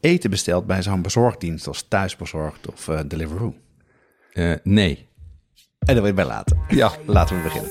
eten besteld bij zo'n bezorgdienst als Thuisbezorgd of eh, Deliveroo? Eh, nee. En dat wil je bij laten. Ja. Laten we beginnen.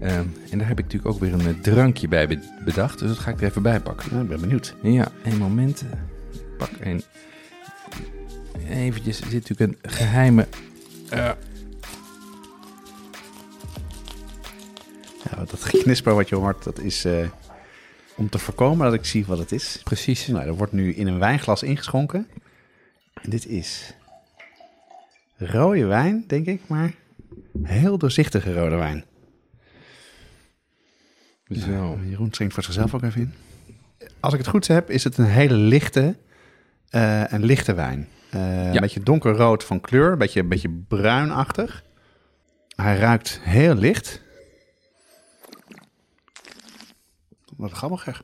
Ehm, en daar heb ik natuurlijk ook weer een eh, drankje bij be- bedacht, dus dat ga ik er even bij pakken. Nou, ik ben benieuwd. Ja, een moment. Pak een. Eventjes, er zit natuurlijk een geheime. eh, Ja, dat geknisper wat je hoort, dat is eh, om te voorkomen dat ik zie wat het is. precies. Nou, er wordt nu in een wijnglas ingeschonken. En dit is rode wijn, denk ik, maar heel doorzichtige rode wijn. Zo. Jeroen schenkt voor zichzelf ook even in. Als ik het goed heb, is het een hele lichte, eh, een lichte wijn. Eh, Een beetje donkerrood van kleur, een beetje, een beetje bruinachtig. Hij ruikt heel licht. Wat grappig. Hij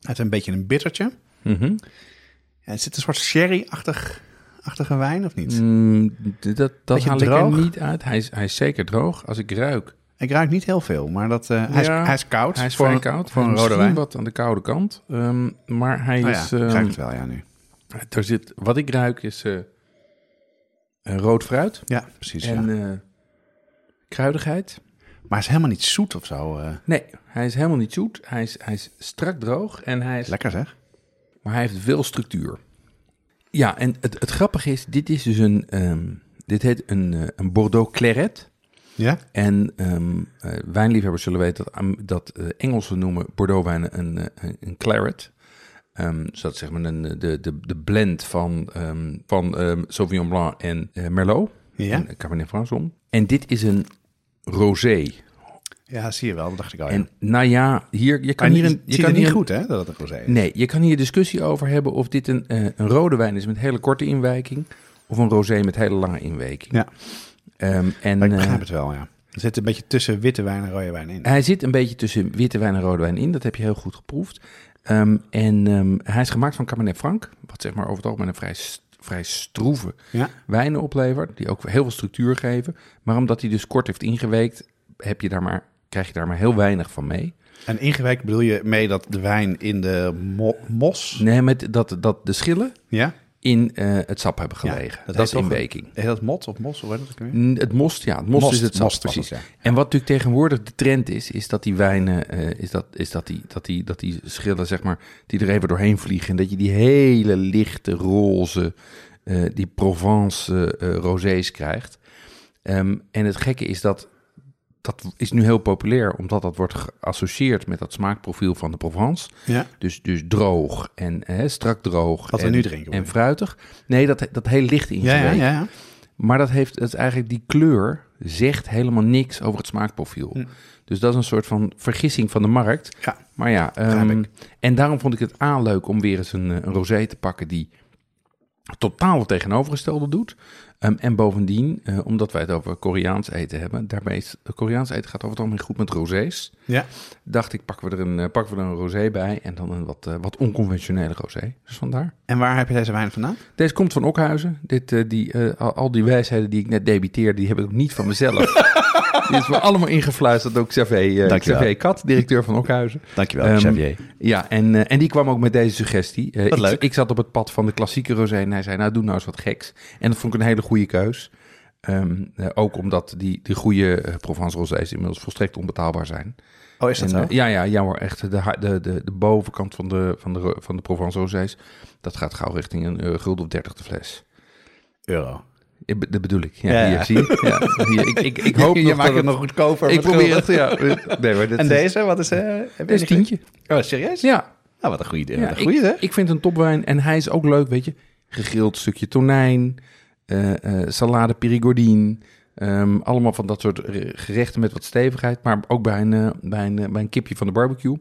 heeft een beetje een bittertje. Ja, het zit een soort sherry-achtig achtige wijn, of niet? Mm, dat dat haal ik er niet uit. Hij is, hij is zeker droog. Als ik ruik. Ik ruik niet heel veel, maar dat, eh, hij, is, Ja, hij is koud. Hij is voor een, koud. Voor een rode wijn. wat aan de koude kant. Ehm, maar hij Oh ja, ik ehm, ruik het wel, ja, nu. er zit, wat ik ruik is eh, een rood fruit Ja, precies. en ja. eh, kruidigheid. Maar hij is helemaal niet zoet of zo. eh. Nee, hij is helemaal niet zoet. Hij is, hij is strak droog en hij is lekker zeg. Maar hij heeft veel structuur. Ja, en het, het grappige is, dit is dus een, ehm, dit heet een, eh, een Bordeaux Claret. Ja? En ehm, eh, wijnliefhebbers zullen weten dat, dat eh, Engelsen noemen Bordeaux wijnen een, eh, een, een claret. Ehm, dus dat is zeg maar een, de, de, de blend van, ehm, van Sauvignon Blanc en Merlot. Ja? En Cabernet Franc. En dit is een rosé. Ja, zie je wel. Dat dacht ik al. ja. En nou ja, hier, je kan hier niet, een... Je kan niet een- goed, hè, dat het een rosé is. Nee, je kan hier discussie over hebben of dit een, een rode wijn is met hele korte inwijking of een rosé met hele lange inwijking. Ja, Ehm, en ik eh, begrijp het wel, ja. Er zit een beetje tussen witte wijn en rode wijn in. hij zit een beetje tussen witte wijn en rode wijn in. Dat heb je heel goed geproefd. Ehm, en ehm, hij is gemaakt van Cabernet Franc, wat zeg maar over het algemeen een vrij, vrij stroeve Ja? wijnen oplevert, die ook heel veel structuur geven. Maar omdat hij dus kort heeft ingeweekt, heb je daar maar, krijg je daar maar heel weinig van mee. En ingewijkt bedoel je mee dat de wijn in de mo- mos... Nee, met dat, dat de schillen Ja? In eh, het sap hebben Ja, gelegen. dat heet is inweking. Heet dat mot of mos? Hoe heet dat weer? Het most, ja. Het most, Most, is het sap, most precies. het, ja. En wat natuurlijk tegenwoordig de trend is, is dat die wijnen, eh, is, dat, is dat, die, dat, die, dat die schillen, zeg maar, die er even doorheen vliegen. En dat je die hele lichte, roze, eh, die Provence rosés krijgt. Ehm, en het gekke is dat, dat is nu heel populair, omdat dat wordt geassocieerd met dat smaakprofiel van de Provence. Ja. Dus, dus droog en eh, strak droog. Wat we en, nu drinken, En fruitig. Nee, dat, dat heel licht Ja, ingeweekt. ja, ja, ja. Maar dat heeft het is eigenlijk die kleur zegt helemaal niks over het smaakprofiel. Hm. Dus dat is een soort van vergissing van de markt. Ja. Maar ja, ik. en daarom vond ik het aan leuk om weer eens een, eh, een rosé te pakken die totaal het tegenovergestelde doet. Ehm, en bovendien, eh, omdat wij het over Koreaans eten hebben, daarbij is Koreaans eten gaat over het algemeen goed met rosés. Ja. Dacht ik, pakken we er een, eh, pakken we er een rosé bij en dan een wat, eh, wat onconventionele rosé. Dus vandaar. En waar heb je deze wijn vandaan? Deze komt van Okhuizen. Dit, die, al, al die wijsheden die ik net debiteerde, die heb ik ook niet van mezelf. Die is me allemaal ingefluisterd door Xavier, uh, Dankjewel. Xavier Kat, directeur van Okhuizen. Dankjewel, Ehm, Xavier. Ja, en, eh, en die kwam ook met deze suggestie. Eh, Wat ik, leuk. ik zat op het pad van de klassieke rosé en hij zei, nou doe nou eens wat geks. En dat vond ik een hele goede keus. Ehm, eh, ook omdat die, die goede eh, Provence rosés inmiddels volstrekt onbetaalbaar zijn. Oh, is dat En, zo? eh, ja, ja, ja hoor, echt. De, de, de, de bovenkant van de, van, de, van de Provence rosés, dat gaat gauw richting een eh, gulden of 30 de fles. Euro. Dat bedoel ik. Ja, Ja, hier, zie je? Ja, hier, ik, ik, ik hoop je nog maakt dat het nog goedkoper. Ik probeer het, ja. Nee, maar En is- deze, wat is... eh Dit is enig- tientje. Oh, serieus? Ja, Nou, wat een goede, Ja, wat een goede ik, ik vind een topwijn en hij is ook leuk, weet je. Gegrild stukje tonijn, eh, eh, salade perigordine. ehm, allemaal van dat soort eh, gerechten met wat stevigheid. Maar ook bij een, eh, bij een, eh, bij een kipje van de barbecue.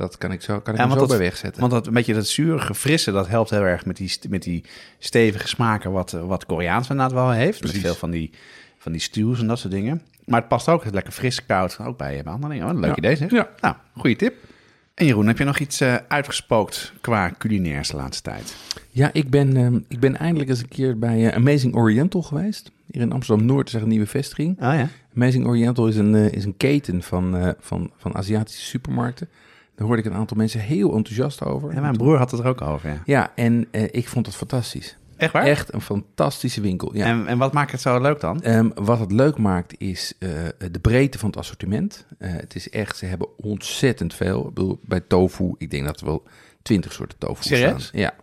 Dat kan ik zo, kan ik Ja, zo dat- bij wegzetten. Want dat een beetje dat zurige, frisse, dat helpt heel erg met die, met die stevige smaken wat, eh, wat Koreaans inderdaad wel heeft. Met Precies. veel van die, van die stews en dat soort dingen. Maar het past ook lekker fris, koud, ook bij je andere dingen. Oh, een leuk Ja. idee zeg. Ja. Nou, goede tip. En Jeroen, heb je nog iets eh, uitgespookt qua culinairs de laatste tijd? Ja, ik ben, ehm, ik ben eindelijk eens een keer bij eh, Amazing Oriental geweest. Hier in Amsterdam-Noord is er een nieuwe vestiging. Oh ja? Amazing Oriental is een, eh, is een keten van, eh, van, van Aziatische supermarkten. Daar hoorde ik een aantal mensen heel enthousiast over. ja mijn broer had het er ook over, ja. Ja, en eh, ik vond het fantastisch. Echt waar? Echt een fantastische winkel. Ja. En, en wat maakt het zo leuk dan? Ehm, wat het leuk maakt is eh, de breedte van het assortiment. Eh, het is echt, ze hebben ontzettend veel. Ik bedoel, bij tofu, ik denk dat er wel twintig soorten tofu Serieus? staan. Ja.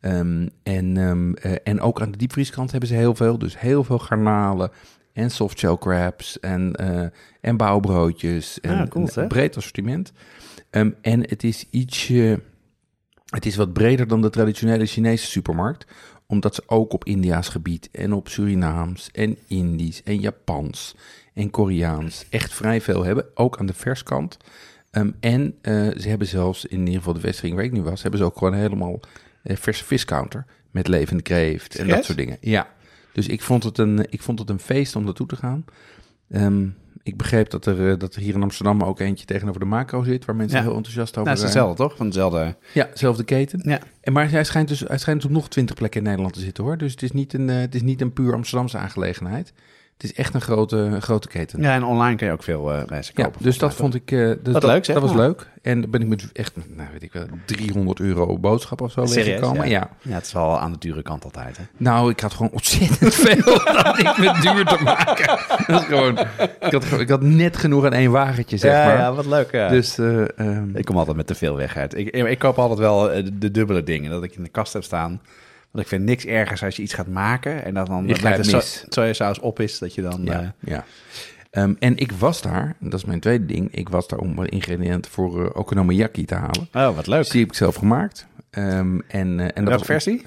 Ehm, en, ehm, eh, en ook aan de diepvrieskant hebben ze heel veel. Dus heel veel garnalen en softshell crabs en, en bouwbroodjes. En Ah, cool, een breed assortiment. Ehm, en het is ietsje... Het is wat breder dan de traditionele Chinese supermarkt omdat ze ook op India's gebied en op Surinaams en Indisch en Japans en Koreaans echt vrij veel hebben. Ook aan de verskant. Ehm, en eh, ze hebben zelfs, in ieder geval de vestiging waar ik nu was, hebben ze ook gewoon helemaal eh, verse viscounter met levende kreeft en dat soort dingen. Ja, dus ik vond het een, ik vond het een feest om naartoe te gaan. Ehm, ik begreep dat er, eh, dat er hier in Amsterdam ook eentje tegenover de macro zit, waar mensen Ja. heel enthousiast over Nou, het is zijn. hetzelfde, toch? Van dezelfde... Ja, zelfde keten. Ja. En maar hij schijnt, dus, hij schijnt dus op nog twintig plekken in Nederland te zitten hoor. Dus het is niet een, eh, het is niet een puur Amsterdamse aangelegenheid. Het is echt een grote, grote keten. Ja, en online kun je ook veel eh reizen Ja, kopen. dus dat vond ik. Wat dat, leuk, zeg. Dat was Ja. leuk. En dan ben ik met echt, nou weet ik wel, 300 euro boodschap of zo weggekomen. ja. Ja. Ja, het is wel aan de dure kant altijd, hè? Nou, ik had gewoon ontzettend veel dat ik met duur te maken. Dat is gewoon, ik, had, ik had net genoeg aan één wagentje, zeg ja, maar. ja, wat leuk. Ja. Dus eh, ehm, ik kom altijd met te veel weg uit. Ik, ik koop altijd wel de dubbele dingen. Dat ik in de kast heb staan. Want ik vind niks ergers als je iets gaat maken. En dat dan grijpt de mis. sojasaus op is. Dat je dan... Ja, eh, ja. Ehm, en ik was daar, dat is mijn tweede ding, ik was daar om een ingrediënt voor eh okonomiyaki te halen. oh, wat leuk. Die heb ik zelf gemaakt. Ehm, en, eh, en dat Welke versie?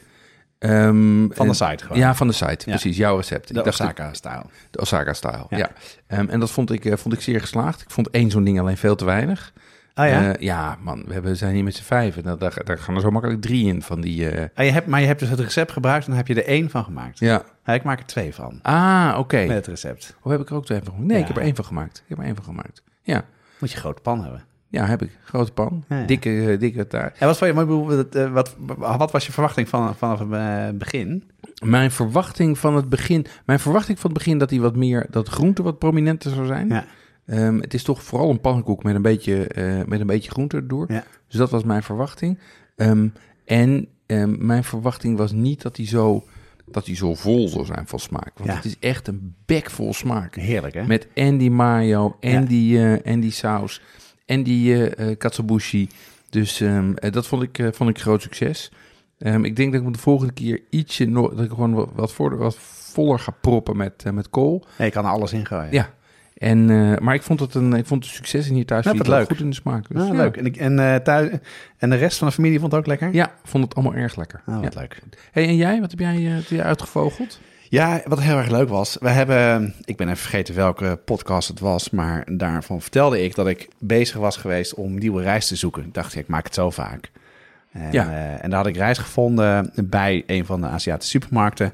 Ehm, Van de site gewoon. Ja, van de site. Precies, jouw recept. De Osaka-stijl. de Osaka-style, Ja. ja. En dat vond ik, vond ik zeer geslaagd. Ik vond één zo'n ding alleen veel te weinig. Oh ja? Eh, ja, man, we hebben, zijn hier met z'n vijven. Daar, daar, daar gaan er zo makkelijk drie in van die... eh, Ah, je hebt, maar je hebt dus het recept gebruikt en dan heb je er één van gemaakt. ja. Ja, ik maak er twee van. Ah, oké. Met het recept. Of heb ik er ook twee van gemaakt? Nee, Ja. ik heb er één van gemaakt. Ik heb er één van gemaakt. Ja. Moet je een grote pan hebben. Ja, heb ik. Grote pan. Ja, ja. Dikke, eh, dikke taart. En wat, vond je, wat, wat, was je verwachting van, vanaf het begin? Mijn verwachting van het begin... Mijn verwachting van het begin dat hij wat meer... Dat groente wat prominenter zou zijn. Ja. Ehm, het is toch vooral een pannenkoek met een beetje, eh, met een beetje groente erdoor. Ja. Dus dat was mijn verwachting. Ehm, en ehm, mijn verwachting was niet dat hij zo... Dat hij zo vol zou zijn van smaak. Want Ja. het is echt een bek vol smaak. Heerlijk, hè? Met en die mayo, en, Ja. die, eh, en die saus, en die katsuobushi. Dus dat vond ik, vond ik groot succes. Ik denk dat ik me de volgende keer ietsje... No dat ik gewoon wat, wat, voor, wat voller ga proppen met, met kool. Nee, je kan er alles in gooien. Ja. En, eh, maar ik vond het een, ik vond het succes en hier thuis Ja, leuk. goed in de smaak. Dus, Ah, ja. Leuk. En, ik- en, eh, thuis, en de rest van de familie vond het ook lekker? Ja, vond het allemaal erg lekker. Ah, ja. wat leuk. Hey, en jij? Wat heb jij, jij uitgevogeld? Ja, wat heel erg leuk was. We hebben, ik ben even vergeten welke podcast het was, maar daarvan vertelde ik dat ik bezig was geweest om nieuwe reis te zoeken. Ik dacht, ja, ik maak het zo vaak. En, Ja. en daar had ik reis gevonden bij een van de Aziatische supermarkten.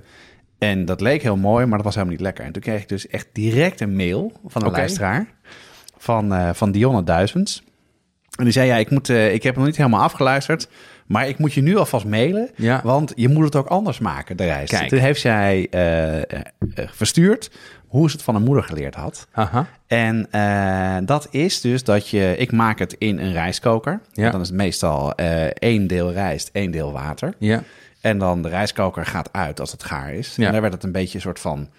En dat leek heel mooi, maar dat was helemaal niet lekker. En toen kreeg ik dus echt direct een mail van een Oké. luisteraar van, eh van Dionne Duizends. En die zei, ja, ik, moet, eh, ik heb nog niet helemaal afgeluisterd, maar ik moet je nu alvast mailen. Ja. Want je moet het ook anders maken, de reis. Kijk. Toen heeft zij eh, verstuurd hoe ze het van een moeder geleerd had. Aha. En dat is dus dat je, ik maak het in een rijstkoker. Ja. Dan is het meestal één deel rijst, één deel water. Ja. En dan de rijstkoker gaat uit als het gaar is. Ja. En daar werd het een beetje een soort van...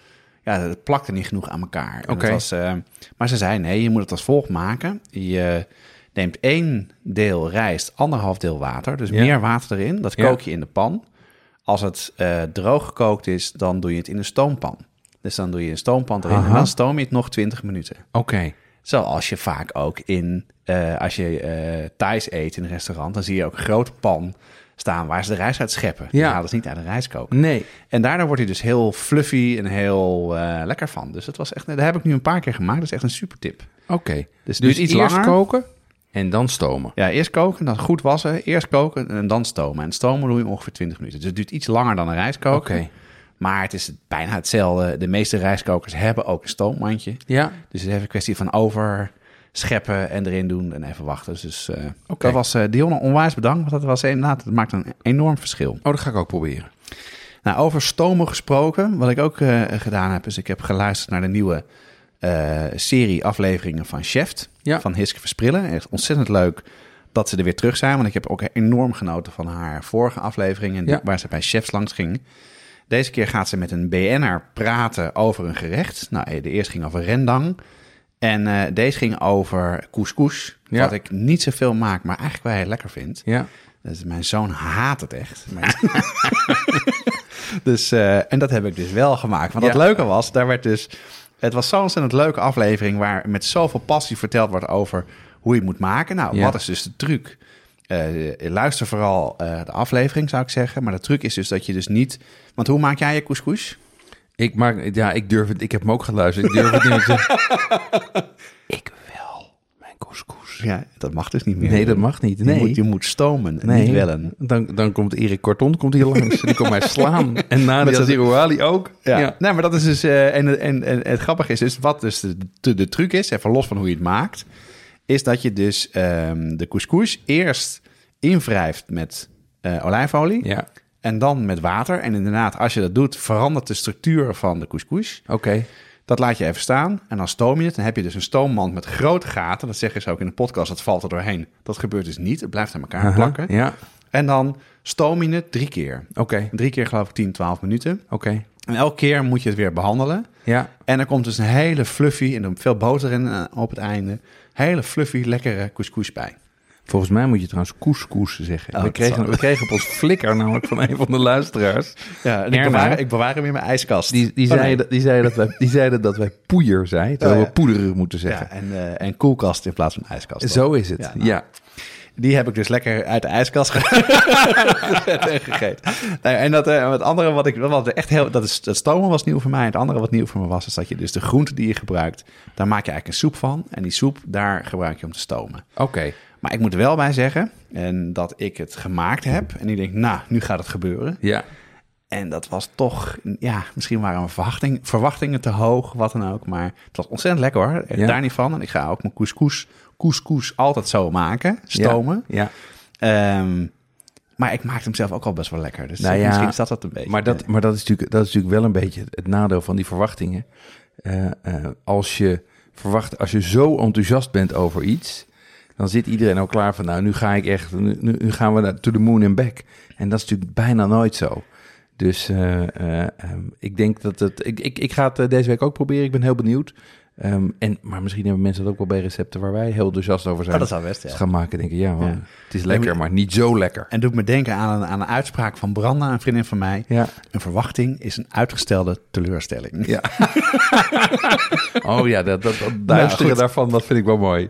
Ja, het plakte niet genoeg aan elkaar. Het was, eh, maar ze zei, nee, je moet het als volgt maken. Je neemt één deel rijst, anderhalf deel water. Dus Ja. meer water erin. Dat kook je in de pan. Als het eh, droog gekookt is, dan doe je het in een stoompan. Dus dan doe je een stoompan erin en dan stoom je het nog 20 minuten. Oké. Zoals je vaak ook in, eh, als je eh Thais eet in een restaurant, dan zie je ook een grote pan staan waar ze de rijst uit scheppen. Die Ja. halen ze niet uit de rijstkoker. Nee. En daardoor wordt hij dus heel fluffy en heel eh, lekker van. Dus dat was echt, daar heb ik nu een paar keer gemaakt. Dat is echt een super tip. Oké. Dus, Dus iets eerst langer. koken en dan stomen. Ja, eerst koken, dan goed wassen. Eerst koken en dan stomen. En stomen doe je ongeveer 20 minuten. Dus het duurt iets langer dan een rijstkoker. Oké. Maar het is bijna hetzelfde. De meeste rijstkokers hebben ook een stoommandje. Ja. Dus het is even een kwestie van overscheppen en erin doen en even wachten. Dus eh, dat was eh Dionne onwijs bedankt. Want dat was inderdaad, het maakt een enorm verschil. Oh, dat ga ik ook proberen. Nou, over stomen gesproken. Wat ik ook eh, gedaan heb, is ik heb geluisterd naar de nieuwe serie afleveringen van Chef. Ja. Van Hiske Versprillen. Echt ontzettend leuk dat ze er weer terug zijn. Want ik heb ook enorm genoten van haar vorige afleveringen. Ja. Waar ze bij chefs langs ging. Deze keer gaat ze met een BN'er praten over een gerecht. Nou, de eerste ging over rendang. En eh, deze ging over couscous. Ja. Wat ik niet zoveel maak, maar eigenlijk wel heel lekker vind. Ja. Dus mijn zoon haat het echt. Dus, eh, en dat heb ik dus wel gemaakt. Want het Ja. leuke was, daar werd dus... Het was zo'n ontzettend leuke aflevering... waar met zoveel passie verteld wordt over hoe je het moet maken. Nou, Ja. wat is dus de truc? Eh, luister vooral de aflevering, zou ik zeggen. Maar de truc is dus dat je dus niet... Want hoe maak jij je couscous? Ik maak, ja, ik durf het. Ik heb hem ook geluisterd. Ik durf het niet. te zeggen. ik wil mijn couscous. Ja, dat mag dus niet meer. Nee, dat mag niet. Je, Nee. moet, je moet stomen, Nee, niet wellen. Dan, dan komt Erik Korton komt hier langs. Die komt mij slaan. En Nadia Zirouali ook. Ja. Ja. Nee, maar dat is dus... eh, en, en, en het grappige is dus... Wat dus de, de, de truc is, even los van hoe je het maakt... is dat je dus ehm, de couscous eerst invrijft met eh, olijfolie... Ja. En dan met water. En inderdaad, als je dat doet... verandert de structuur van de couscous. Oké. Dat laat je even staan en dan stoom je het. Dan heb je dus een stoommand met grote gaten. Dat zeggen ze ook in de podcast, dat valt er doorheen. Dat gebeurt dus niet. Het blijft aan elkaar plakken. Ja. En dan stoom je het drie keer. Oké. Drie keer geloof ik 10, 12 minuten. Oké. En elke keer moet je het weer behandelen. Ja. En er komt dus een hele fluffy, en er veel boter in eh, op het einde, hele fluffy, lekkere couscous bij. Volgens mij moet je trouwens couscous zeggen. Oh, we, dat kregen, we kregen op ons flikker namelijk van een van de luisteraars. Ja, en ik bewaar, ik bewaar hem in mijn ijskast. Die, die, Oh, zei, nee. dat, die, zei dat wij, die zeiden dat wij poeier terwijl Oh, we ja. poederen moeten zeggen. Ja, en, eh, en koelkast in plaats van ijskast. Zo is het. Ja, Ja, nou. Die heb ik dus lekker uit de ijskast ge- gegeten. Nee, en dat, eh, het andere wat ik wat echt heel, dat is stomen was nieuw voor mij. Het andere wat nieuw voor me was, is dat je dus de groenten die je gebruikt, daar maak je eigenlijk een soep van. En die soep, daar gebruik je om te stomen. Oké. Maar ik moet er wel bij zeggen, en dat ik het gemaakt heb. En ik denk, nou, nu gaat het gebeuren. Ja. En dat was toch, ja, misschien waren mijn verwachting, verwachtingen te hoog, wat dan ook. Maar het was ontzettend lekker hoor, Ja. daar niet van. En ik ga ook mijn couscous, couscous altijd zo maken, stomen. Ja. Ehm, maar ik maakte hem zelf ook al best wel lekker. Dus Nou ja, misschien is dat het een beetje. Maar, dat, maar dat, is natuurlijk, dat is natuurlijk wel een beetje het nadeel van die verwachtingen. Eh, eh, als, je verwacht, als je zo enthousiast bent over iets, dan zit iedereen al klaar van, nou, nu ga ik echt, nu, gaan we naar to the moon and back. En dat is natuurlijk bijna nooit zo. Dus eh, eh, ehm, ik denk dat het, ik, ik, ik ga het eh, deze week ook proberen. Ik ben heel benieuwd. Ehm, en, maar misschien hebben mensen dat ook wel bij recepten waar wij heel enthousiast over zijn. Oh, dat zou best, ja. Dus gaan maken denken, ja, man, Ja. het is lekker, maar niet zo lekker. En doet me denken aan een, aan een uitspraak van Branda, een vriendin van mij. Ja. Een verwachting is een uitgestelde teleurstelling. Ja. oh ja, dat, dat, dat goed. daarvan, dat vind ik wel mooi.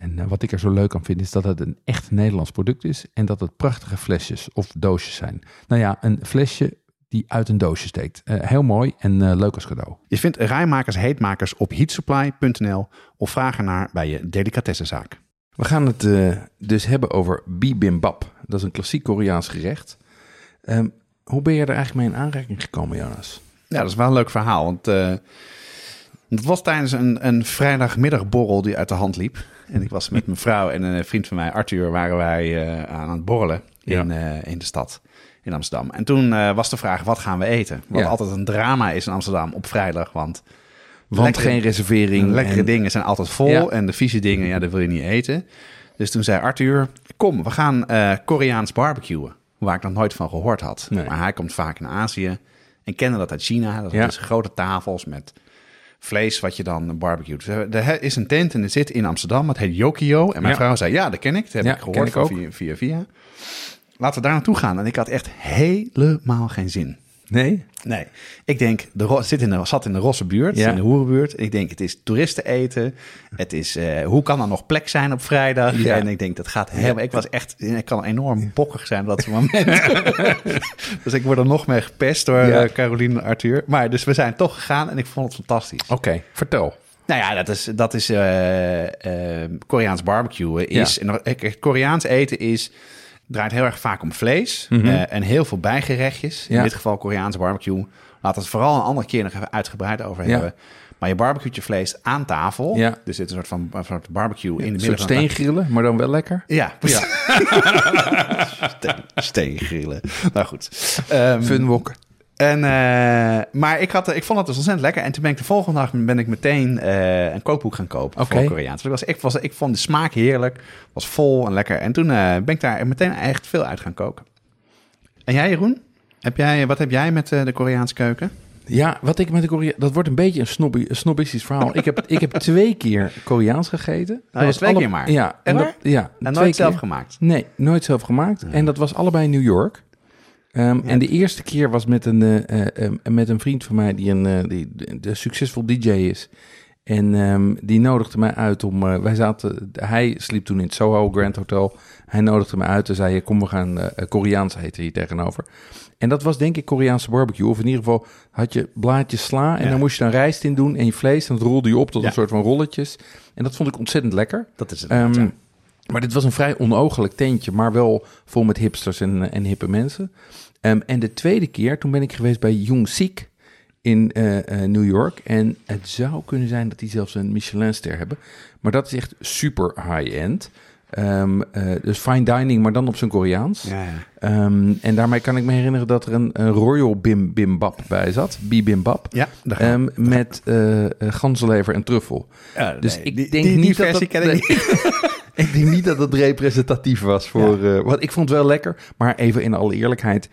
En eh, wat ik er zo leuk aan vind is dat het een echt Nederlands product is. En dat het prachtige flesjes of doosjes zijn. Nou ja, een flesje die uit een doosje steekt. Eh, heel mooi en eh, leuk als cadeau. Je vindt rijmakers heetmakers op heatsupply.nl of vraag ernaar bij je delicatessenzaak. We gaan het eh, dus hebben over bibimbap. Dat is een klassiek Koreaans gerecht. Ehm, hoe ben je er eigenlijk mee in aanraking gekomen, Jonas? Ja, dat is wel een leuk verhaal. Want uh, het was tijdens een, een vrijdagmiddagborrel die uit de hand liep. En ik was met mijn vrouw en een vriend van mij, Arthur, waren wij uh, aan het borrelen in, ja. in de stad in Amsterdam. En toen uh, was de vraag, wat gaan we eten? Wat ja. altijd een drama is in Amsterdam op vrijdag, want... Want lekkere, geen reservering. Lekkere en... dingen zijn altijd vol ja. en de vieze dingen, ja, dat wil je niet eten. Dus toen zei Arthur, kom, we gaan uh, Koreaans barbecuen. Waar ik nog nooit van gehoord had. Nee. Maar hij komt vaak in Azië en kende dat uit China. Dat ja. dus grote tafels met vlees wat je dan barbecuet. Er is een tent en het zit in Amsterdam. Het heet Yokio. En mijn ja. vrouw zei, ja, dat ken ik. Dat heb ja, ik gehoord ik ook. Via, via, via. Laten we daar naartoe gaan. En ik had echt helemaal geen zin. Nee? Nee. Ik denk, de zit in de, zat in de Rosse buurt, ja. in de Hoerenbuurt. Ik denk, het is toeristen eten. Het is, uh, hoe kan er nog plek zijn op vrijdag? Ja. En ik denk, dat gaat helemaal... Ik was echt, ik kan enorm bokkig zijn op dat moment. dus ik word er nog meer gepest door ja. uh, Caroline en Arthur. Maar dus we zijn toch gegaan en ik vond het fantastisch. Oké, okay, vertel. Nou ja, dat is, dat is uh, Koreaans barbecue. Is, en, Koreaans eten is draait heel erg vaak om vlees mm -hmm. uh, en heel veel bijgerechtjes. In ja. dit geval Koreaanse barbecue. Laat het vooral een andere keer nog even uitgebreid over ja. hebben. Maar je barbecue je vlees aan tafel. Ja. Dus dit is een soort van een soort barbecue in de midden. Een soort steengrillen, maar dan wel lekker. Ja, ja. Steen, steengrillen. Nou goed. Um, Funwok. En, uh, maar ik, had, ik vond het dus ontzettend lekker. En toen ben ik de volgende dag ben ik meteen uh, een kookboek gaan kopen okay. voor Koreaans. Dus ik, was, ik, was, ik vond de smaak heerlijk. Was vol en lekker. En toen uh, ben ik daar meteen echt veel uit gaan koken. En jij Jeroen? Heb jij, wat heb jij met de Koreaanse keuken? Ja, wat ik met de Korea... Dat wordt een beetje een, snobby, een verhaal. ik, heb, ik heb twee keer Koreaans gegeten. Nou, dat twee alle... keer maar? Ja. En, dat, ja, en nooit zelf gemaakt? Nee, nooit zelf gemaakt. En dat was allebei in New York. Um, ja. En de eerste keer was met een, uh, uh, met een vriend van mij die een uh, die, de succesvol DJ is. En um, die nodigde mij uit om. wij zaten. Hij sliep toen in het Soho Grand Hotel. Hij nodigde me uit en zei: Kom, we gaan Koreaans eten hier tegenover. En dat was denk ik Koreaanse barbecue. Of in ieder geval had je blaadjes sla. En ja. dan moest je dan rijst in doen en je vlees. En dat rolde je op tot ja. een soort van rolletjes. En dat vond ik ontzettend lekker. Dat is het. Um, ja. Maar dit was een vrij onogelijk tentje, maar wel vol met hipsters en, en hippe mensen. Um, en de tweede keer, toen ben ik geweest bij Jung Sik in uh, uh, New York. En het zou kunnen zijn dat die zelfs een Michelinster hebben. Maar dat is echt super high-end. Um, uh, dus fine dining, maar dan op zijn Koreaans. Ja, ja. Um, en daarmee kan ik me herinneren dat er een, een Royal Bim Bimbap bij zat. Bibimbap. Ja, um, met uh, ganzenlever en truffel. Ja, dus nee, ik die, denk die, niet die dat versie dat, ken ik niet. ik denk niet dat het representatief was voor. Uh, want ik vond het wel lekker, maar even in alle eerlijkheid.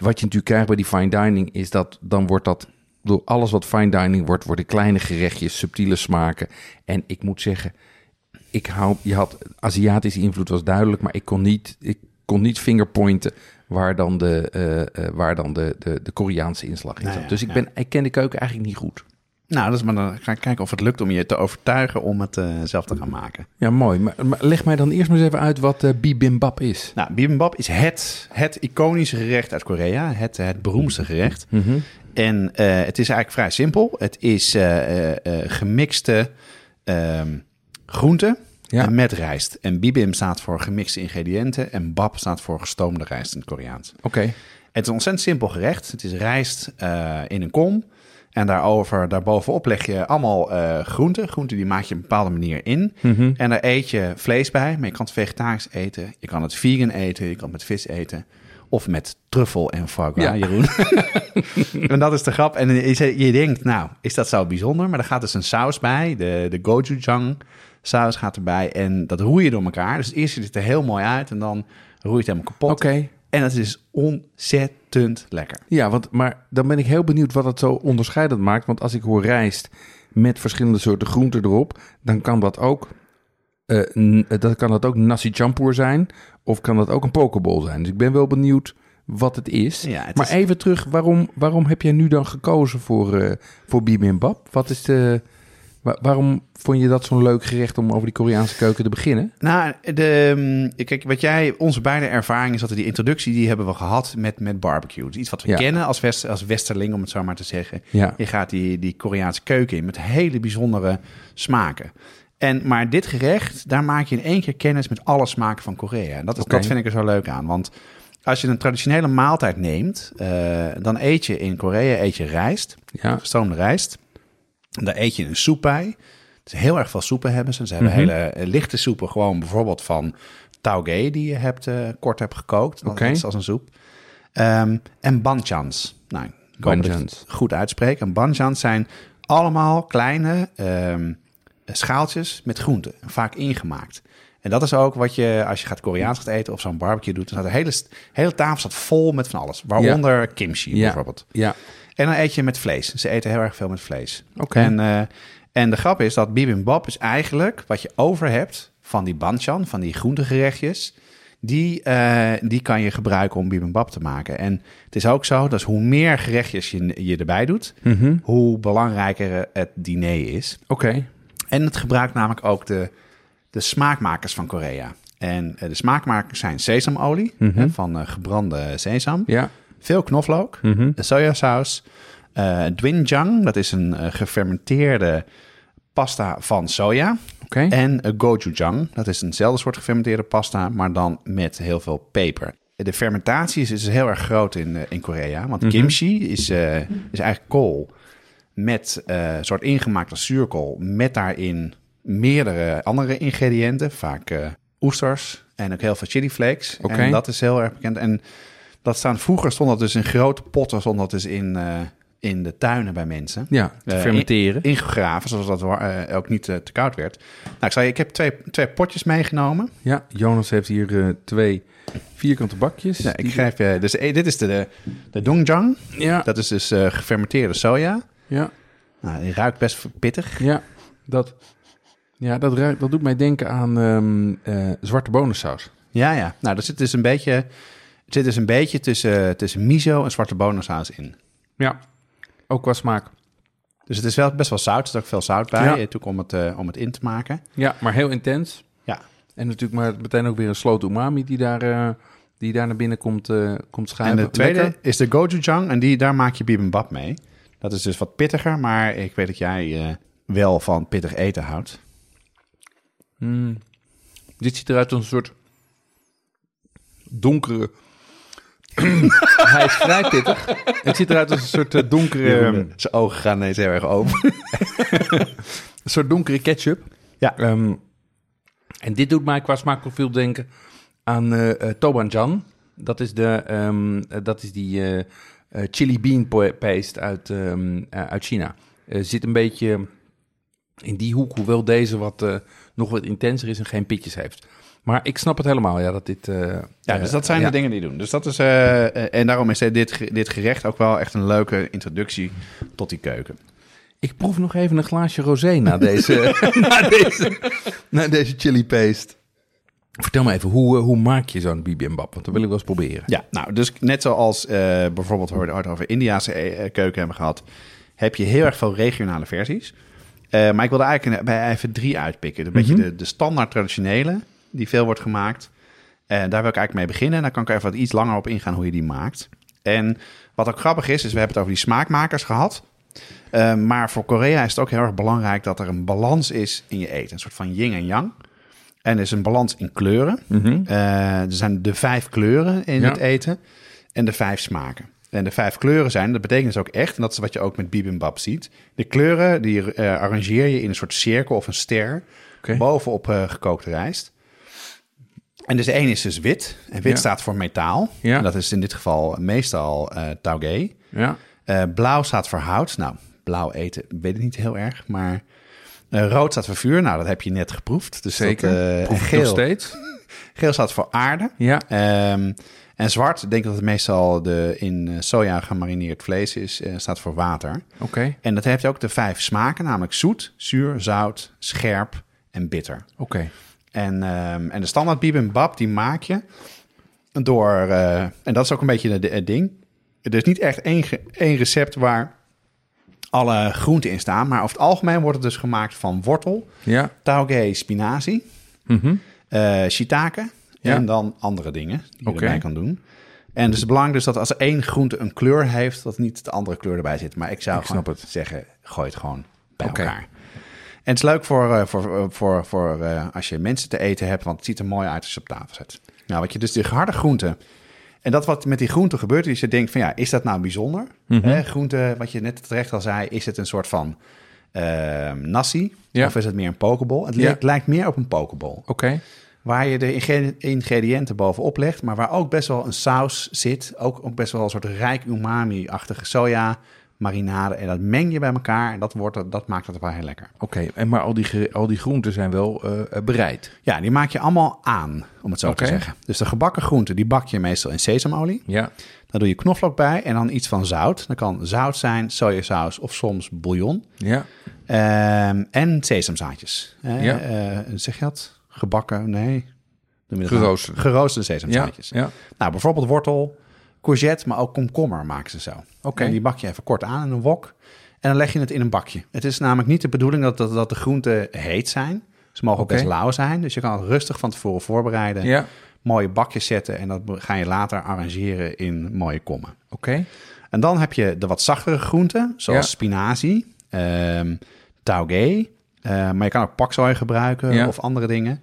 Wat je natuurlijk krijgt bij die fine dining is dat dan wordt dat. Door alles wat fine dining wordt, worden kleine gerechtjes, subtiele smaken. En ik moet zeggen, ik hou, je had Aziatische invloed was duidelijk, maar ik kon niet, ik kon niet fingerpointen waar dan de, uh, uh, waar dan de, de, de Koreaanse inslag in zat. Nou ja, dus ik, ben, ik ken de keuken eigenlijk niet goed. Nou, dus maar dan ga ik kijken of het lukt om je te overtuigen om het uh, zelf te gaan maken. Ja, mooi. Maar, maar, leg mij dan eerst maar eens even uit wat uh, bibimbap is. Nou, bibimbap is het, het iconische gerecht uit Korea. Het, het beroemdste gerecht. Mm -hmm. En uh, het is eigenlijk vrij simpel. Het is gemixte groenten ja. met rijst. En bibim staat voor gemixte ingrediënten. En bap staat voor gestoomde rijst in het Koreaans. Oké. Okay. Het is een ontzettend simpel gerecht. Het is rijst in een kom. En daarover, daarbovenop leg je allemaal uh, groenten. Groenten die maak je op een bepaalde manier in. Mm -hmm. En daar eet je vlees bij. Maar je kan het vegetarisch eten. Je kan het vegan eten. Je kan het met vis eten. Of met truffel en foie gras, Ja. Jeroen. en dat is de grap. En je, je denkt, nou, is dat zo bijzonder? Maar er gaat dus een saus bij. De, de gochujang saus gaat erbij. En dat roei je door elkaar. Dus eerst ziet het er heel mooi uit. En dan roei je het helemaal kapot. Oké. En het is ontzettend lekker. Ja, want, maar dan ben ik heel benieuwd wat het zo onderscheidend maakt. Want als ik hoor rijst met verschillende soorten groenten erop, dan kan dat ook, uh, dat kan dat ook nasi champur zijn. Of kan dat ook een pokeball zijn. Dus ik ben wel benieuwd wat het is. Ja, het maar is... even terug, waarom, waarom heb jij nu dan gekozen voor, uh, voor bibimbap? Wat is de... Waarom vond je dat zo'n leuk gerecht om over die Koreaanse keuken te beginnen? Nou, de, kijk, wat jij, onze beide ervaring is dat we die introductie die hebben we gehad met, met barbecue. Dus iets wat we Ja. kennen als, west, als westerling, om het zo maar te zeggen. Ja. Je gaat die, die Koreaanse keuken in met hele bijzondere smaken. En, maar dit gerecht, daar maak je in één keer kennis met alle smaken van Korea. En dat, is, dat vind ik er zo leuk aan. Want als je een traditionele maaltijd neemt, eh, dan eet je in Korea eet je rijst, Ja, gestoomde rijst. Daar eet je een soep bij. Dus heel erg veel soepen hebben ze. Ze hebben Mhm. hele eh, lichte soepen, gewoon bijvoorbeeld van tauge die je hebt, eh, kort hebt gekookt. Dat Oké. is als een soep. Ehm, en banchans. Nou, ik het goed uitspreek. En banchans zijn allemaal kleine ehm, schaaltjes met groenten, vaak ingemaakt. En dat is ook wat je, als je gaat Koreaans gaat eten of zo'n barbecue doet, dan staat de hele, hele tafel staat vol met van alles. Waaronder kimchi Ja. bijvoorbeeld. ja. En dan eet je met vlees. Ze eten heel erg veel met vlees. Oké. En, eh, en de grap is dat bibimbap is eigenlijk wat je over hebt van die banchan, van die groentegerechtjes. Die, eh, die kan je gebruiken om bibimbap te maken. En het is ook zo, dat hoe meer gerechtjes je, je erbij doet, Mhm. hoe belangrijker het diner is. Oké. En het gebruikt namelijk ook de, de smaakmakers van Korea. En eh, de smaakmakers zijn sesamolie Mhm. van gebrande sesam. Ja. Veel knoflook, de sojasaus, eh doenjang, dat is een eh, gefermenteerde pasta van soja. En uh, gochujang, dat is eenzelfde soort gefermenteerde pasta, maar dan met heel veel peper. De fermentatie is, is heel erg groot in, in Korea, want Mhm. kimchi is, is eigenlijk kool met een soort ingemaakte zuurkool, met daarin meerdere andere ingrediënten, vaak oesters en ook heel veel chili flakes. En dat is heel erg bekend. En dat staan, vroeger stond dat dus in grote potten, stond dat dus in, eh, in de tuinen bij mensen. Ja, te Eh, fermenteren. Ingegraven, zoals dat eh, ook niet te koud werd. Nou, ik zei, ik heb twee, twee potjes meegenomen. Ja, Jonas heeft hier twee vierkante bakjes. Ja, ik schrijf je, dus dit is de, de, de doenjang. Ja, Dat is dus gefermenteerde soja. ja, Nou, die ruikt best pittig. ja, dat, ja dat, ruikt, dat doet mij denken aan eh, zwarte bonensaus. Ja, ja. Nou, er zit dus een beetje, zit dus een beetje tussen, tussen miso en zwarte bonensaus in. Ja, ook qua smaak. Dus het is wel best wel zout. Er zit ook veel zout bij. Ja. Natuurlijk om het, eh, om het in te maken. Ja, maar heel intens. Ja. En natuurlijk maar meteen ook weer een sloot umami die daar, eh, die daar naar binnen komt, eh komt schuiven. En de tweede Lekker. is de gochujang. En die, daar maak je bibimbap mee. Dat is dus wat pittiger. Maar ik weet dat jij eh, wel van pittig eten houdt. Mm. Dit ziet eruit als een soort donkere... Hij is vrij pittig. Het ziet eruit als een soort eh, donkere... ehm, Zijn ogen gaan ineens heel erg open. Een soort donkere ketchup. Ja. Ehm, en dit doet mij qua smaakprofiel denken aan eh, tobanjan. Dat is, de, ehm, eh, dat is die chili bean paste uit, uit China. Zit een beetje in die hoek, hoewel deze wat, nog wat intenser is en geen pitjes heeft. Maar ik snap het helemaal, ja, dat dit... eh, Ja, eh, dus dat zijn de dingen die doen. Dus dat is, eh, eh, en daarom is dit, dit gerecht ook wel echt een leuke introductie tot die keuken. Ik proef nog even een glaasje rosé na deze, na deze, na deze chili paste. Vertel me even, hoe, eh, hoe maak je zo'n bibimbap? Want dat wil ik wel eens proberen. Ja, nou, dus net zoals eh, bijvoorbeeld we het over Indiase eh, keuken hebben gehad, heb je heel erg veel regionale versies. Eh, maar ik wilde eigenlijk bij even drie uitpikken. Een beetje Mhm. de, de standaard traditionele, die veel wordt gemaakt. En daar wil ik eigenlijk mee beginnen. En dan kan ik er even wat iets langer op ingaan hoe je die maakt. En wat ook grappig is, is we hebben het over die smaakmakers gehad. Eh, maar voor Korea is het ook heel erg belangrijk dat er een balans is in je eten. Een soort van yin en yang. En er is een balans in kleuren. Mhm. Eh, er zijn de vijf kleuren in Ja. het eten en de vijf smaken. En de vijf kleuren zijn, dat betekent dus ook echt, en dat is wat je ook met bibimbap ziet. De kleuren die eh, arrangeer je in een soort cirkel of een ster bovenop eh, gekookte rijst. En dus ene is dus wit. En wit Ja. staat voor metaal. Ja. En dat is in dit geval meestal tauge. Ja, Eh, blauw staat voor hout. Nou, blauw eten weet ik niet heel erg, maar... eh, rood staat voor vuur. Nou, dat heb je net geproefd. Dus zeker. Dat, Proef en ik nog geel, steeds. geel staat voor aarde. Ja, Ehm, en zwart, ik denk dat het meestal de in soja gemarineerd vlees is, staat voor water. oké. En dat heeft ook de vijf smaken, namelijk zoet, zuur, zout, scherp en bitter. Oké. En, ehm, en de standaard bibimbap, die maak je door, eh, en dat is ook een beetje het ding. Er is niet echt één, één recept waar alle groenten in staan, maar over het algemeen wordt het dus gemaakt van wortel, Ja. tauge, spinazie, eh shiitake Ja. en dan andere dingen die je erbij kan doen. En dus het belangrijk is dat als één groente een kleur heeft, dat niet de andere kleur erbij zit. Maar ik zou Ik gewoon zeggen, gooi het gewoon bij elkaar. En het is leuk voor, eh, voor, eh, voor, voor eh, als je mensen te eten hebt, want het ziet er mooi uit als je op tafel zet. Nou, wat je dus die harde groenten. En dat wat met die groenten gebeurt, is je denkt van ja, is dat nou bijzonder? Mhm. Hè, groente, wat je net terecht al zei, is het een soort van ehm nasi? Ja. Of is het meer een pokeball? Het Ja. lijkt, meer op een pokeball. Oké. Waar je de ingrediënten bovenop legt, maar waar ook best wel een saus zit. Ook, ook best wel een soort rijk umami-achtige soja marinade. En dat meng je bij elkaar en dat, wordt, het- dat maakt het wel heel lekker. Oké, en maar al die, al die groenten zijn wel eh, eh, bereid. Ja, die maak je allemaal aan, om het zo te zeggen. Dus de gebakken groenten, die bak je meestal in sesamolie. Ja. Dan doe je knoflook bij en dan iets van zout. Dat kan zout zijn, sojasaus of soms bouillon. Ja. Ehm, en sesamzaadjes. Ja. eh, zeg je dat? Gebakken? Nee. Nou? Geroosterde. Geroosterde Ja. sesamzaadjes. Ja. Nou, bijvoorbeeld wortel, courgette, maar ook komkommer maken ze zo. Oké. En die bak je even kort aan in een wok. En dan leg je het in een bakje. Het is namelijk niet de bedoeling dat, dat, dat de groenten heet zijn. Ze mogen ook best lauw zijn. Dus je kan het rustig van tevoren voorbereiden. Ja. Mooie bakjes zetten. En dat ga je later arrangeren in mooie kommen. Oké. En dan heb je de wat zachtere groenten, zoals Ja. spinazie, taugé. eh, maar je kan ook paksoi gebruiken Ja. of andere dingen.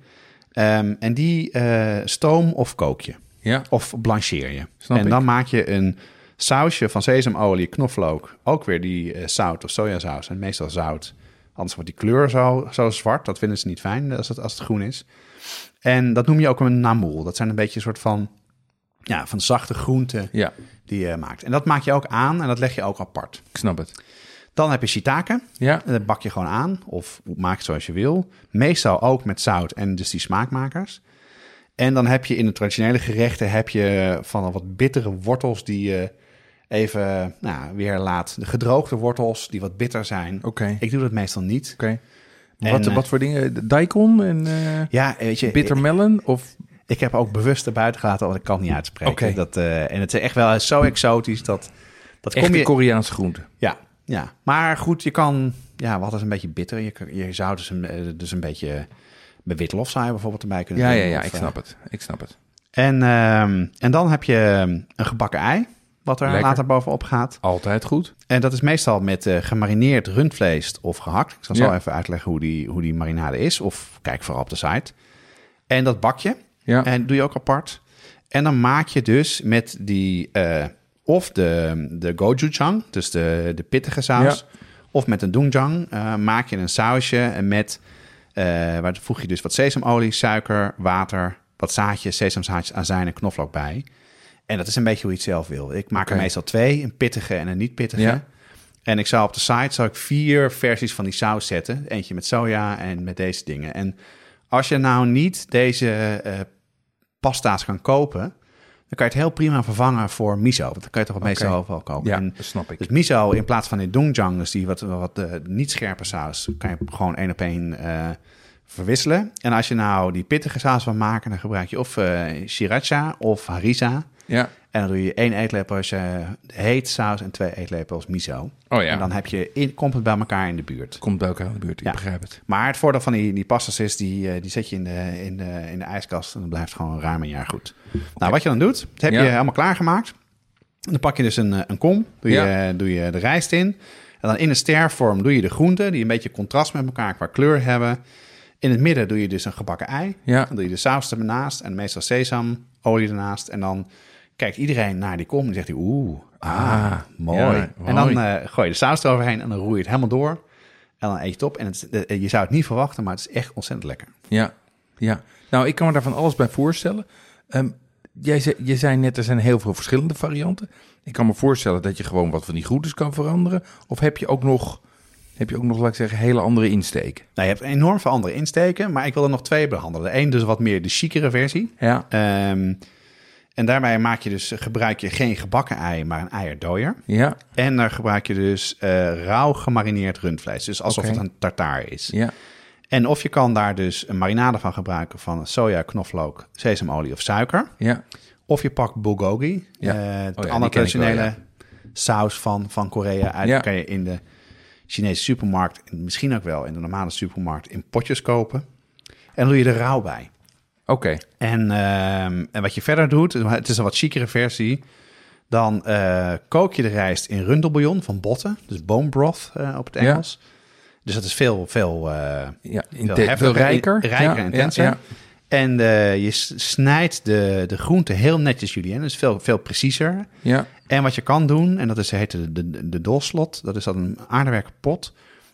Ehm, en die eh, stoom of kook je. Ja. Of blancheer je. Snap en ik. dan maak je een sausje van sesamolie, knoflook. Ook weer die eh, zout of sojasaus. En meestal zout. Anders wordt die kleur zo, zo zwart. Dat vinden ze niet fijn als het, als het groen is. En dat noem je ook een namoel. Dat zijn een beetje een soort van, ja, van zachte groenten Ja. die je maakt. En dat maak je ook aan en dat leg je ook apart. Ik snap het. Dan heb je shiitake. Ja. En dat bak je gewoon aan of maak het zoals je wil. Meestal ook met zout en dus die smaakmakers. En dan heb je in de traditionele gerechten heb je van wat bittere wortels die je even nou, weer laat. De gedroogde wortels die wat bitter zijn. Oké. Ik doe dat meestal niet. Oké. En, Wat, eh, wat voor dingen? Daikon en eh Ja, weet je, bittermelon? Of ik heb ook bewust erbuiten gelaten, want ik kan het niet uitspreken. Dat, eh, en het is echt wel zo exotisch dat, dat kom echte je... Koreaanse groenten? Ja, ja. Maar goed, je kan... Ja, wat is een beetje bitter? Je, je zou dus een, eh, dus een beetje... Bij witlof zou je bijvoorbeeld erbij kunnen Ja, doen. ja, ja. of, Ik eh, snap het. Ik snap het. En, ehm, en dan heb je ehm, een gebakken ei, wat er Lekker. later bovenop gaat. Altijd goed. En dat is meestal met eh, gemarineerd rundvlees of gehakt. Ik zal zo even uitleggen hoe die, hoe die marinade is. Of kijk vooral op de site. En dat bak je. Ja. En doe je ook apart. En dan maak je dus met die... eh, of de, de gochujang, dus de, de pittige saus. Of met een doenjang maak je een sausje met... eh waar voeg je dus wat sesamolie, suiker, water... wat zaadjes, sesamzaadjes, azijn en knoflook bij. En dat is een beetje hoe je het zelf wil. Ik maak er meestal twee, een pittige en een niet pittige. Ja. En ik zou op de site zou ik vier versies van die saus zetten. Eentje met soja en met deze dingen. En als je nou niet deze eh, pasta's kan kopen, dan kan je het heel prima vervangen voor miso. Want dan kan je toch het meestal Oké. overal kopen. Ja, En dat snap ik. dus miso in plaats van in doenjang, dus die wat, wat eh, niet scherpe saus, kan je gewoon één op één eh, verwisselen. En als je nou die pittige saus wil maken, dan gebruik je of eh sriracha of harissa. Ja. En dan doe je één eetlepels eh heet saus en twee eetlepels miso. Oh ja. En dan heb je in, komt het bij elkaar in de buurt. Komt bij elkaar in de buurt. Ik Ja. begrijp het. Maar het voordeel van die, die pastas is, die, eh, die zet je in de, in, de, in de ijskast en dan blijft gewoon ruim een jaar goed. Nou, wat je dan doet, dat heb Ja. je helemaal klaargemaakt. Dan pak je dus een, eh, een kom, doe je, Ja. doe je de rijst in. En dan in een stervorm doe je de groenten, die een beetje contrast met elkaar qua kleur hebben. In het midden doe je dus een gebakken ei. Ja. Dan doe je de saus ernaast en meestal sesamolie ernaast. En dan kijkt iedereen naar die kom en zegt hij, oeh, ah, Ah, mooi. ja, en dan eh, gooi je de saus eroverheen en dan roei je het helemaal door. En dan eet je het op. En het, eh, je zou het niet verwachten, maar het is echt ontzettend lekker. Ja. Ja. Nou, ik kan me daar van alles bij voorstellen. Ehm, jij zei, je zei net, er zijn heel veel verschillende varianten. Ik kan me voorstellen dat je gewoon wat van die groentes kan veranderen. Of heb je ook nog, heb je ook nog laat ik zeggen, hele andere insteken? Nou, je hebt enorm veel andere insteken, maar ik wil er nog twee behandelen. De een dus wat meer de chicere versie. Ja. Ehm, en daarbij maak je dus, gebruik je geen gebakken ei, maar een eierdooier. Ja. En daar gebruik je dus eh, rauw gemarineerd rundvlees. Dus alsof het een tartaar is. Ja. En of je kan daar dus een marinade van gebruiken van soja, knoflook, sesamolie of suiker. Ja. Of je pakt bulgogi, Ja. eh, Oh ja, de die andere wel, traditionele ja. saus van, van Korea. Uit Ja. kan je in de Chinese supermarkt, en misschien ook wel in de normale supermarkt, in potjes kopen. En dan doe je er rauw bij. Oké. En, ehm, en wat je verder doet, het is een wat chicere versie. Dan eh, kook je de rijst in rundelbouillon van botten, dus bone broth eh, op het Ja. Engels. Dus dat is veel, veel, eh, Ja, veel, rijker. rijker Ja, en ja, intenser. ja. En je snijdt de, de groente heel netjes, Julien. Dus veel, veel preciezer. Ja, En wat je kan doen, en dat is, heet de, de, de dolslot. Dat is dan een aardewerken pot.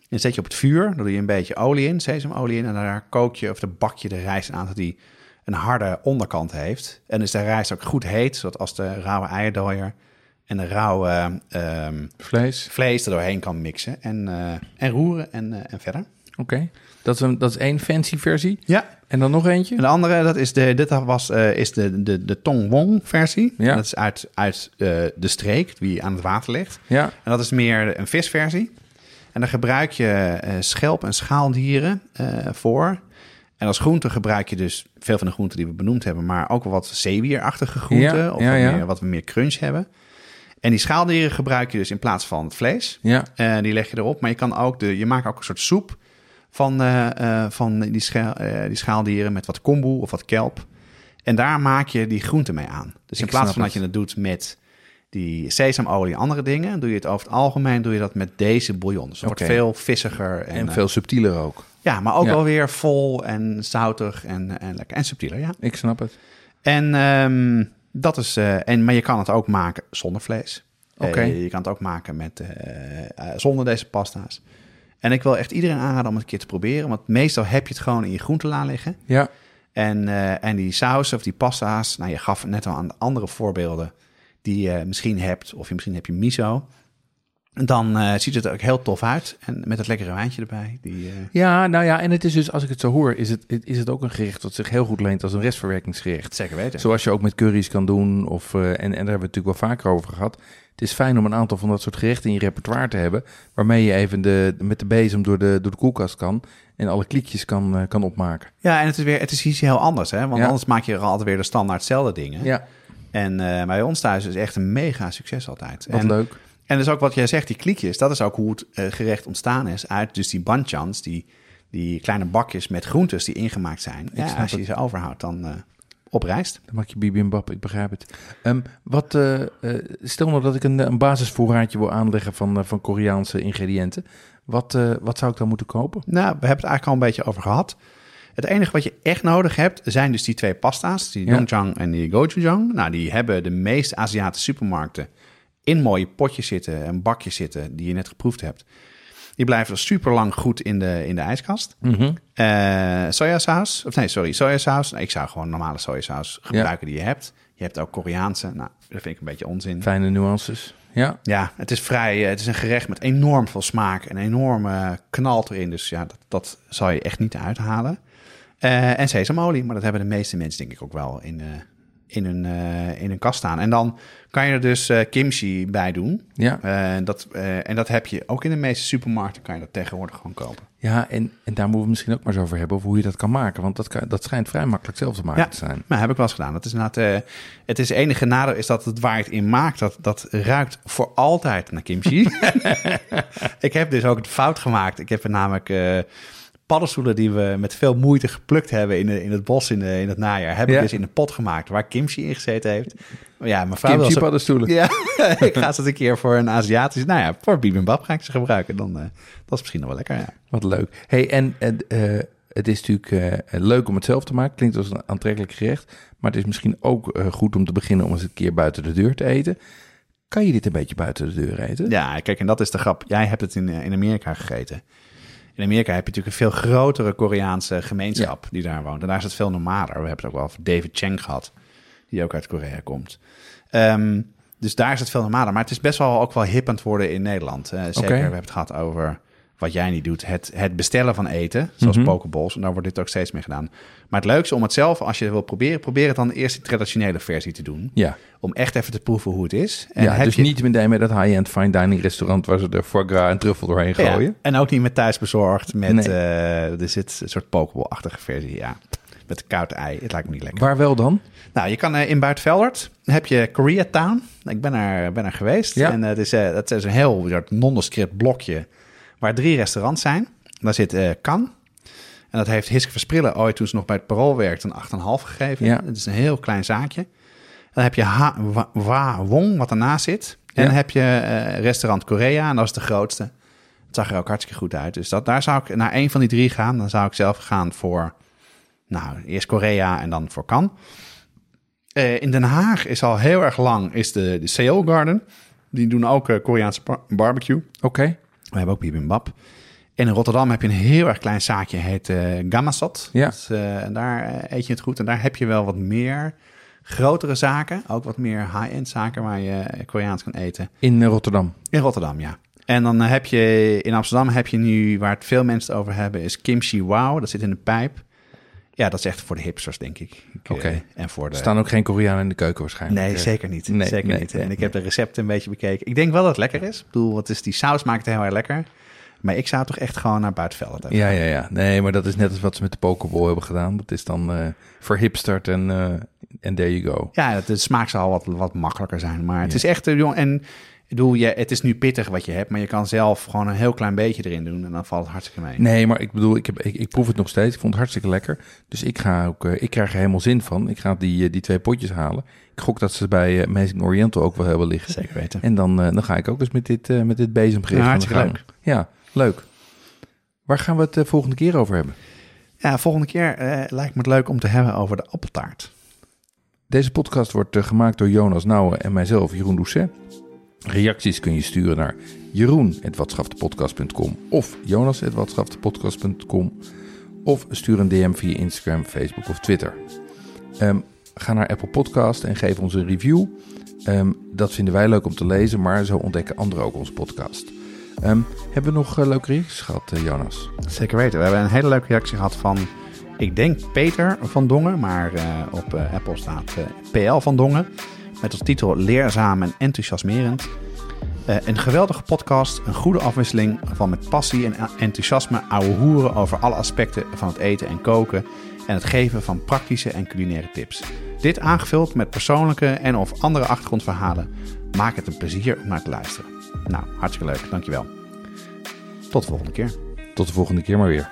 En zet je op het vuur. Dan doe je een beetje olie in, sesamolie in. En daar kook je of dan bak je de rijst aan, zodat die een harde onderkant heeft. En is de rijst ook goed heet, zodat als de rauwe eierdooier en de rauwe ehm, vlees. vlees er doorheen kan mixen. En, eh, en roeren en, eh, en verder. Oké. Dat, is een, dat is één fancy versie. Ja, En dan nog eentje? En de andere, dat is de, dit was, eh, is de, de, de Tong Wong versie. Ja. Dat is uit, uit de streek die aan het water ligt. Ja, En dat is meer een visversie. En daar gebruik je schelp- en schaaldieren voor. En als groente gebruik je dus veel van de groenten die we benoemd hebben, maar ook wel wat zeewierachtige groenten. Ja, of ja, wat, ja. Meer, wat we meer crunch hebben. En die schaaldieren gebruik je dus in plaats van het vlees. ja. Eh, die leg je erop. Maar je kan ook de, je maakt ook een soort soep van, eh, eh, van die, schaal, eh, die schaaldieren met wat kombu of wat kelp. En daar maak je die groenten mee aan. Dus in Ik plaats van dat je het doet met die sesamolie en andere dingen, doe je het over het algemeen doe je dat met deze bouillon. Dus het wordt veel vissiger en, En veel subtieler ook. Ja, maar ook wel weer vol en zoutig en, en lekker en subtieler. Ja. Ik snap het. En ehm, dat is, eh, en, maar je kan het ook maken zonder vlees. Oké. Eh, je kan het ook maken met, eh, zonder deze pasta's. En ik wil echt iedereen aanraden om het een keer te proberen. Want meestal heb je het gewoon in je groentela liggen. Ja, En, en die sausen of die pasta's, nou je gaf net al aan de andere voorbeelden die je misschien hebt. Of je, misschien heb je miso. Dan eh, ziet het er ook heel tof uit. En met dat lekkere wijntje erbij. Die, eh, ja, nou ja, en het is dus, als ik het zo hoor, is het, is het ook een gerecht dat zich heel goed leent als een restverwerkingsgerecht. zeker weten. Zoals je ook met curry's kan doen, of, eh, en, en daar hebben we het natuurlijk wel vaker over gehad. Het is fijn om een aantal van dat soort gerechten in je repertoire te hebben, waarmee je even de, met de bezem door de, door de koelkast kan en alle kliekjes kan, kan opmaken. Ja, en het is, weer, het is iets heel anders. Hè? Want Ja. anders maak je er altijd weer de standaardzelfde dingen. Ja, En bij ons thuis is het echt een mega succes altijd. wat en, leuk. En dus ook wat jij zegt, die kliekjes, dat is ook hoe het eh, gerecht ontstaan is. Uit dus die banchans, die, die kleine bakjes met groentes die ingemaakt zijn. Ja, snap als je het. ze overhoudt, dan op rijst. Dan maak je bibimbap, ik begrijp het. Ehm, wat, eh, stel nou dat ik een, een basisvoorraadje wil aanleggen van, van Koreaanse ingrediënten. Wat, wat zou ik dan moeten kopen? Nou, we hebben het eigenlijk al een beetje over gehad. Het enige wat je echt nodig hebt, zijn dus die twee pasta's. Die Ja. doenjang en die gochujang. Nou, die hebben de meeste Aziatische supermarkten in mooie potjes zitten en bakjes zitten die je net geproefd hebt. Die blijven super lang goed in de, in de ijskast. Eh sojasaus, of nee, sorry, sojasaus. Nou, ik zou gewoon normale sojasaus gebruiken die je hebt. Je hebt ook Koreaanse. Nou, dat vind ik een beetje onzin. Fijne nuances. Ja, Ja, het is vrij. eh, Het is een gerecht met enorm veel smaak en enorme knal erin. Dus ja, dat, dat zal je echt niet uithalen. Eh, en sesamolie, maar dat hebben de meeste mensen denk ik ook wel in, in, hun, eh, in hun kast staan. En dan kan je er dus eh, kimchi bij doen. ja. Eh, dat, en dat heb je ook in de meeste supermarkten. Kan je dat tegenwoordig gewoon kopen. ja en, en daar moeten we het misschien ook maar eens over hebben, over hoe je dat kan maken. Want dat, kan, dat schijnt vrij makkelijk zelf te maken Ja. te zijn. Maar heb ik wel eens gedaan. Dat is inderdaad, eh, het is enige nadeel is dat het waar het in maakt, dat, dat ruikt voor altijd naar kimchi. ik heb dus ook het fout gemaakt. Ik heb er namelijk paddenstoelen die we met veel moeite geplukt hebben in, de, in het bos in, de, in het najaar, heb Ja. ik dus in een pot gemaakt waar kimchi in gezeten heeft. Ja, mijn vrouw Kimchi paddenstoelen. Ja, ik ga ze het een keer voor een Aziatisch, nou ja, voor bibimbap ga ik ze gebruiken. Dan, eh, dat is misschien nog wel lekker, ja. Wat leuk. Hey, en eh, het is natuurlijk eh, leuk om het zelf te maken. Klinkt als een aantrekkelijk gerecht. Maar het is misschien ook goed om te beginnen om eens een keer buiten de deur te eten. Kan je dit een beetje buiten de deur eten? Ja, kijk, en dat is de grap. Jij hebt het in, in Amerika gegeten. In Amerika heb je natuurlijk een veel grotere Koreaanse gemeenschap die daar woont. En daar is het veel normaler. We hebben het ook wel over David Cheng gehad, die ook uit Korea komt. Ehm, dus daar is het veel normaler. Maar het is best wel ook wel hip aan het worden in Nederland. Zeker, we hebben het gehad over wat jij niet doet. Het, het bestellen van eten, zoals Mhm. pokeballs. En daar wordt dit ook steeds mee gedaan. Maar het leukste om het zelf, als je wil proberen, probeer het dan eerst de traditionele versie te doen. Ja, Om echt even te proeven hoe het is. En ja dus je- niet meteen met dat high-end fine dining restaurant waar ze de foie gras en truffel doorheen Ja, gooien. en ook niet met thuisbezorgd. Met, Nee. eh, er zit een soort pokeball-achtige versie, ja. Met koud ei. Het lijkt me niet lekker. Waar wel dan? Nou, je kan eh, in Buitenveldert heb je Koreatown. Ik ben er, ben er geweest. Ja. En het is, dat is een heel soort nondescript blokje waar drie restaurants zijn. Daar zit eh Kan. En dat heeft Hiske Versprillen ooit toen ze nog bij het Parool werkte een 8,5 gegeven. Ja. Het is een heel klein zaakje. Dan heb je Ha Wa, Wa Wong, wat ernaast zit. En Ja. dan heb je eh, restaurant Korea, en dat is de grootste. Het zag er ook hartstikke goed uit. Dus dat, daar zou ik naar een van die drie gaan. Dan zou ik zelf gaan voor, nou, eerst Korea en dan voor Cannes. Eh, in Den Haag is al heel erg lang is de, de Seoul Garden. Die doen ook uh, Koreaanse bar- barbecue. Oké. We hebben ook bibimbap. En in Rotterdam heb je een heel erg klein zaakje, heet eh Gamasot. Ja. Dus, eh, en daar eh, eet je het goed. En daar heb je wel wat meer grotere zaken. Ook wat meer high-end zaken waar je Koreaans kan eten. In Rotterdam. In Rotterdam, ja. En dan heb je in Amsterdam heb je nu, waar het veel mensen het over hebben, is kimchi wow. Dat zit in de pijp. Ja, dat is echt voor de hipsters, denk ik. eh, Oké. En voor de... Er staan ook geen Koreanen in de keuken waarschijnlijk. Nee, zeker niet. nee, zeker nee, niet. nee, en ik heb de recepten een beetje bekeken. Ik denk wel dat het lekker is. Ik bedoel, wat is die saus maakt het heel erg lekker. Maar ik zou toch echt gewoon naar buitenvelden. Ja, ja, ja. Nee, maar dat is net als wat ze met de Pokeball hebben gedaan. Dat is dan eh verhipsterd en eh, en there you go. Ja, het- de smaak zal wat, wat makkelijker zijn. Maar het Ja. is echt, jong, en ik bedoel, je, het is nu pittig wat je hebt, maar je kan zelf gewoon een heel klein beetje erin doen en dan valt het hartstikke mee. Nee, maar ik bedoel, ik, heb, ik, ik proef het nog steeds. Ik vond het hartstikke lekker. Dus ik, ga ook, eh, ik krijg er helemaal zin van. Ik ga die, eh, die twee potjes halen. Ik gok dat ze bij eh, Amazing Oriental ook wel hebben liggen. Zeker weten. En dan, dan ga ik ook eens met dit, met dit bezemgericht Ja, hartstikke gang. Ja, leuk. Waar gaan we het de volgende keer over hebben? Ja, volgende keer eh, lijkt me het leuk om te hebben over de appeltaart. Deze podcast wordt gemaakt door Jonas Nouwen en mijzelf, Jeroen Doucet. Reacties kun je sturen naar jeroen.watschaftepodcast.com of jonas.watschaftepodcast.com of stuur een DM via Instagram, Facebook of Twitter. Ehm, ga naar Apple Podcast en geef ons een review. Ehm, dat vinden wij leuk om te lezen, maar zo ontdekken anderen ook onze podcast. Ehm, hebben we nog eh, leuke reacties gehad, eh, Jonas? Zeker weten. We hebben een hele leuke reactie gehad van, ik denk Peter van Dongen, maar eh, op Apple staat PL van Dongen. Met als titel Leerzaam en enthousiasmerend. Eh, een geweldige podcast, een goede afwisseling van met passie en enthousiasme ouwe hoeren over alle aspecten van het eten en koken en het geven van praktische en culinaire tips. Dit aangevuld met persoonlijke en of andere achtergrondverhalen maakt het een plezier om naar te luisteren. Nou, hartstikke leuk, dankjewel. Tot de volgende keer. Tot de volgende keer maar weer.